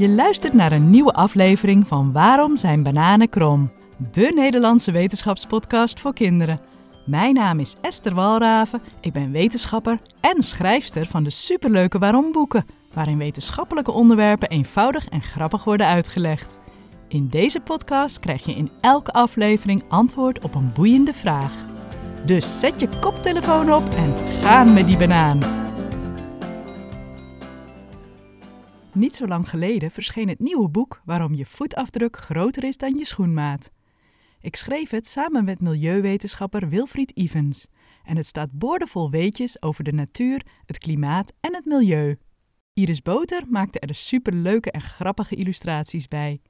Je luistert naar een nieuwe aflevering van Waarom zijn bananen krom? De Nederlandse wetenschapspodcast voor kinderen. Mijn naam is Esther Walraven, ik ben wetenschapper en schrijfster van de superleuke Waarom boeken, waarin wetenschappelijke onderwerpen eenvoudig en grappig worden uitgelegd. In deze podcast krijg je in elke aflevering antwoord op een boeiende vraag. Dus zet je koptelefoon op en gaan met die banaan. Niet zo lang geleden verscheen het nieuwe boek Waarom je voetafdruk groter is dan je schoenmaat. Ik schreef het samen met milieuwetenschapper Wilfried Ivens en het staat boordevol weetjes over de natuur, het klimaat en het milieu. Iris Boter maakte er superleuke en grappige illustraties bij.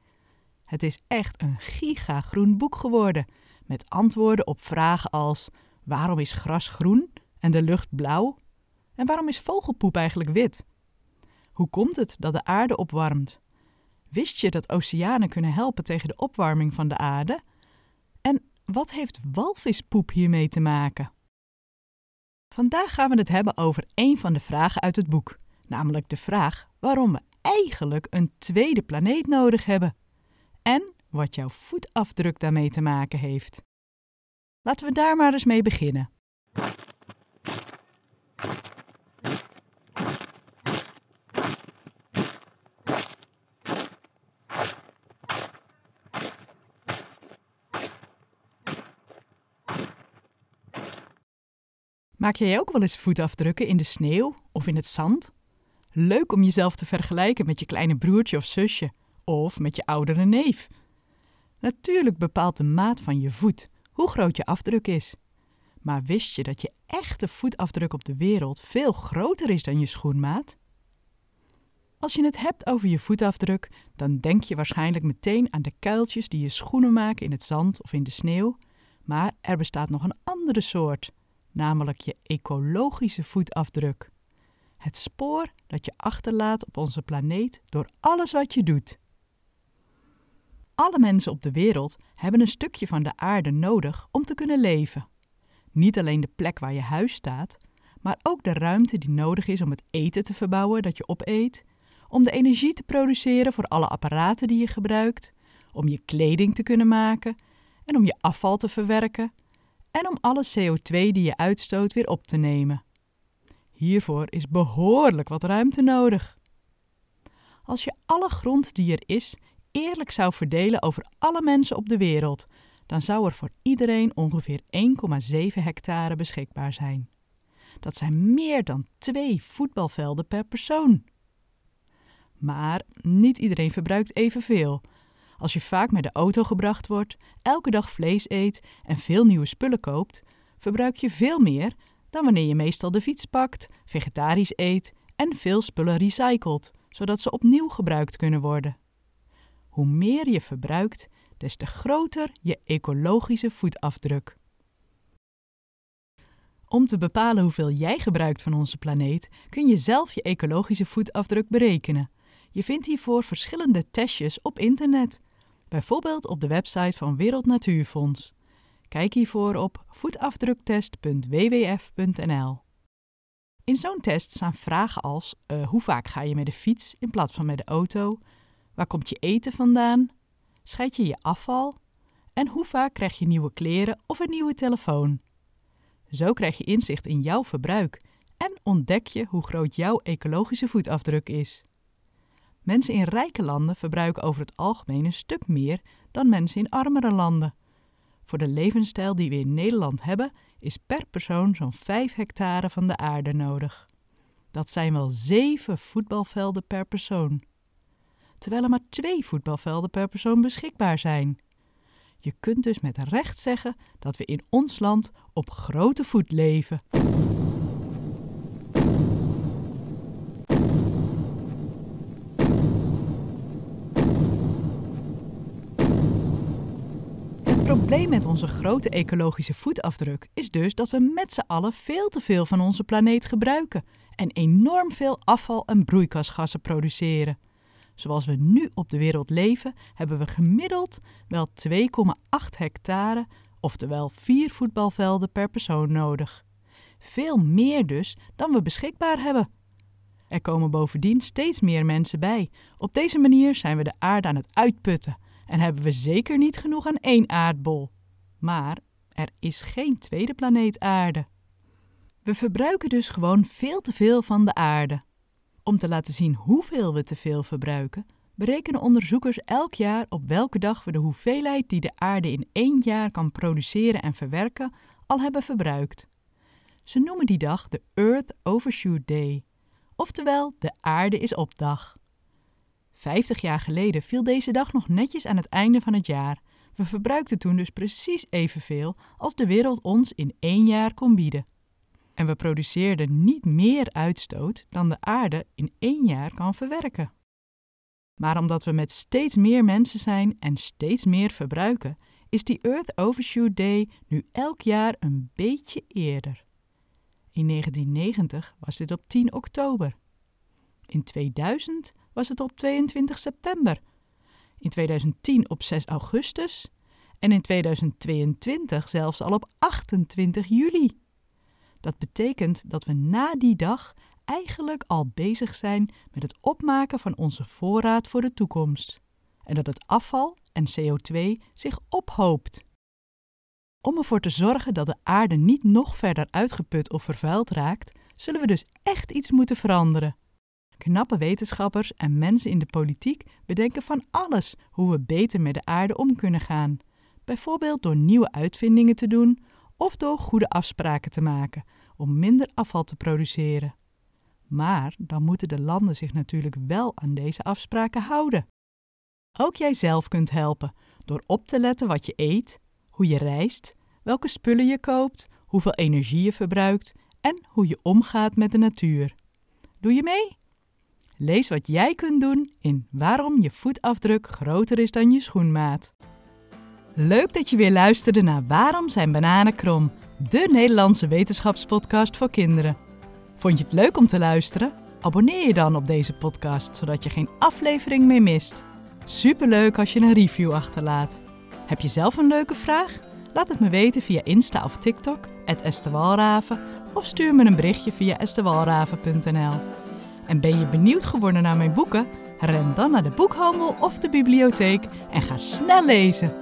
Het is echt een gigagroen boek geworden, met antwoorden op vragen als waarom is gras groen en de lucht blauw? En waarom is vogelpoep eigenlijk wit? Hoe komt het dat de aarde opwarmt? Wist je dat oceanen kunnen helpen tegen de opwarming van de aarde? En wat heeft walvispoep hiermee te maken? Vandaag gaan we het hebben over een van de vragen uit het boek, namelijk de vraag waarom we eigenlijk een tweede planeet nodig hebben en wat jouw voetafdruk daarmee te maken heeft. Laten we daar maar eens mee beginnen. Maak jij ook wel eens voetafdrukken in de sneeuw of in het zand? Leuk om jezelf te vergelijken met je kleine broertje of zusje of met je oudere neef. Natuurlijk bepaalt de maat van je voet hoe groot je afdruk is. Maar wist je dat je echte voetafdruk op de wereld veel groter is dan je schoenmaat? Als je het hebt over je voetafdruk, dan denk je waarschijnlijk meteen aan de kuiltjes die je schoenen maken in het zand of in de sneeuw. Maar er bestaat nog een andere soort namelijk je ecologische voetafdruk. Het spoor dat je achterlaat op onze planeet door alles wat je doet. Alle mensen op de wereld hebben een stukje van de aarde nodig om te kunnen leven. Niet alleen de plek waar je huis staat, maar ook de ruimte die nodig is om het eten te verbouwen dat je opeet, om de energie te produceren voor alle apparaten die je gebruikt, om je kleding te kunnen maken en om je afval te verwerken en om alle CO2 die je uitstoot weer op te nemen. Hiervoor is behoorlijk wat ruimte nodig. Als je alle grond die er is eerlijk zou verdelen over alle mensen op de wereld, dan zou er voor iedereen ongeveer 1,7 hectare beschikbaar zijn. Dat zijn meer dan twee voetbalvelden per persoon. Maar niet iedereen verbruikt evenveel, als je vaak met de auto gebracht wordt, elke dag vlees eet en veel nieuwe spullen koopt, verbruik je veel meer dan wanneer je meestal de fiets pakt, vegetarisch eet en veel spullen recycelt, zodat ze opnieuw gebruikt kunnen worden. Hoe meer je verbruikt, des te groter je ecologische voetafdruk. Om te bepalen hoeveel jij gebruikt van onze planeet, kun je zelf je ecologische voetafdruk berekenen. Je vindt hiervoor verschillende testjes op internet bijvoorbeeld op de website van Wereld Natuurfonds. Kijk hiervoor op voetafdruktest.wwf.nl. In zo'n test staan vragen als uh, hoe vaak ga je met de fiets in plaats van met de auto? Waar komt je eten vandaan? Scheid je je afval? En hoe vaak krijg je nieuwe kleren of een nieuwe telefoon? Zo krijg je inzicht in jouw verbruik en ontdek je hoe groot jouw ecologische voetafdruk is. Mensen in rijke landen verbruiken over het algemeen een stuk meer dan mensen in armere landen. Voor de levensstijl die we in Nederland hebben, is per persoon zo'n 5 hectare van de aarde nodig. Dat zijn wel 7 voetbalvelden per persoon. Terwijl er maar 2 voetbalvelden per persoon beschikbaar zijn. Je kunt dus met recht zeggen dat we in ons land op grote voet leven. Probleem met onze grote ecologische voetafdruk is dus dat we met z'n allen veel te veel van onze planeet gebruiken en enorm veel afval en broeikasgassen produceren. Zoals we nu op de wereld leven, hebben we gemiddeld wel 2,8 hectare, oftewel 4 voetbalvelden per persoon nodig. Veel meer dus dan we beschikbaar hebben. Er komen bovendien steeds meer mensen bij. Op deze manier zijn we de aarde aan het uitputten en hebben we zeker niet genoeg aan één aardbol. Maar er is geen tweede planeet aarde. We verbruiken dus gewoon veel te veel van de aarde. Om te laten zien hoeveel we te veel verbruiken, berekenen onderzoekers elk jaar op welke dag we de hoeveelheid die de aarde in één jaar kan produceren en verwerken al hebben verbruikt. Ze noemen die dag de Earth Overshoot Day, oftewel de aarde is op dag. Vijftig jaar geleden viel deze dag nog netjes aan het einde van het jaar. We verbruikten toen dus precies evenveel als de wereld ons in één jaar kon bieden. En we produceerden niet meer uitstoot dan de aarde in één jaar kan verwerken. Maar omdat we met steeds meer mensen zijn en steeds meer verbruiken, is die Earth Overshoot Day nu elk jaar een beetje eerder. In 1990 was dit op 10 oktober. In 2000 was het op 22 september. In 2010 op 6 augustus. En in 2022 zelfs al op 28 juli. Dat betekent dat we na die dag eigenlijk al bezig zijn met het opmaken van onze voorraad voor de toekomst. En dat het afval en CO2 zich ophoopt. Om ervoor te zorgen dat de aarde niet nog verder uitgeput of vervuild raakt, zullen we dus echt iets moeten veranderen. Knappe wetenschappers en mensen in de politiek bedenken van alles hoe we beter met de aarde om kunnen gaan. Bijvoorbeeld door nieuwe uitvindingen te doen of door goede afspraken te maken om minder afval te produceren. Maar dan moeten de landen zich natuurlijk wel aan deze afspraken houden. Ook jij zelf kunt helpen door op te letten wat je eet, hoe je reist, welke spullen je koopt, hoeveel energie je verbruikt en hoe je omgaat met de natuur. Doe je mee? Lees wat jij kunt doen in Waarom je voetafdruk groter is dan je schoenmaat. Leuk dat je weer luisterde naar Waarom zijn bananen krom, de Nederlandse wetenschapspodcast voor kinderen. Vond je het leuk om te luisteren? Abonneer je dan op deze podcast, zodat je geen aflevering meer mist. Superleuk als je een review achterlaat. Heb je zelf een leuke vraag? Laat het me weten via Insta of TikTok, @estewalraven, of stuur me een berichtje via estewalraven.nl. En ben je benieuwd geworden naar mijn boeken? Ren dan naar de boekhandel of de bibliotheek en ga snel lezen.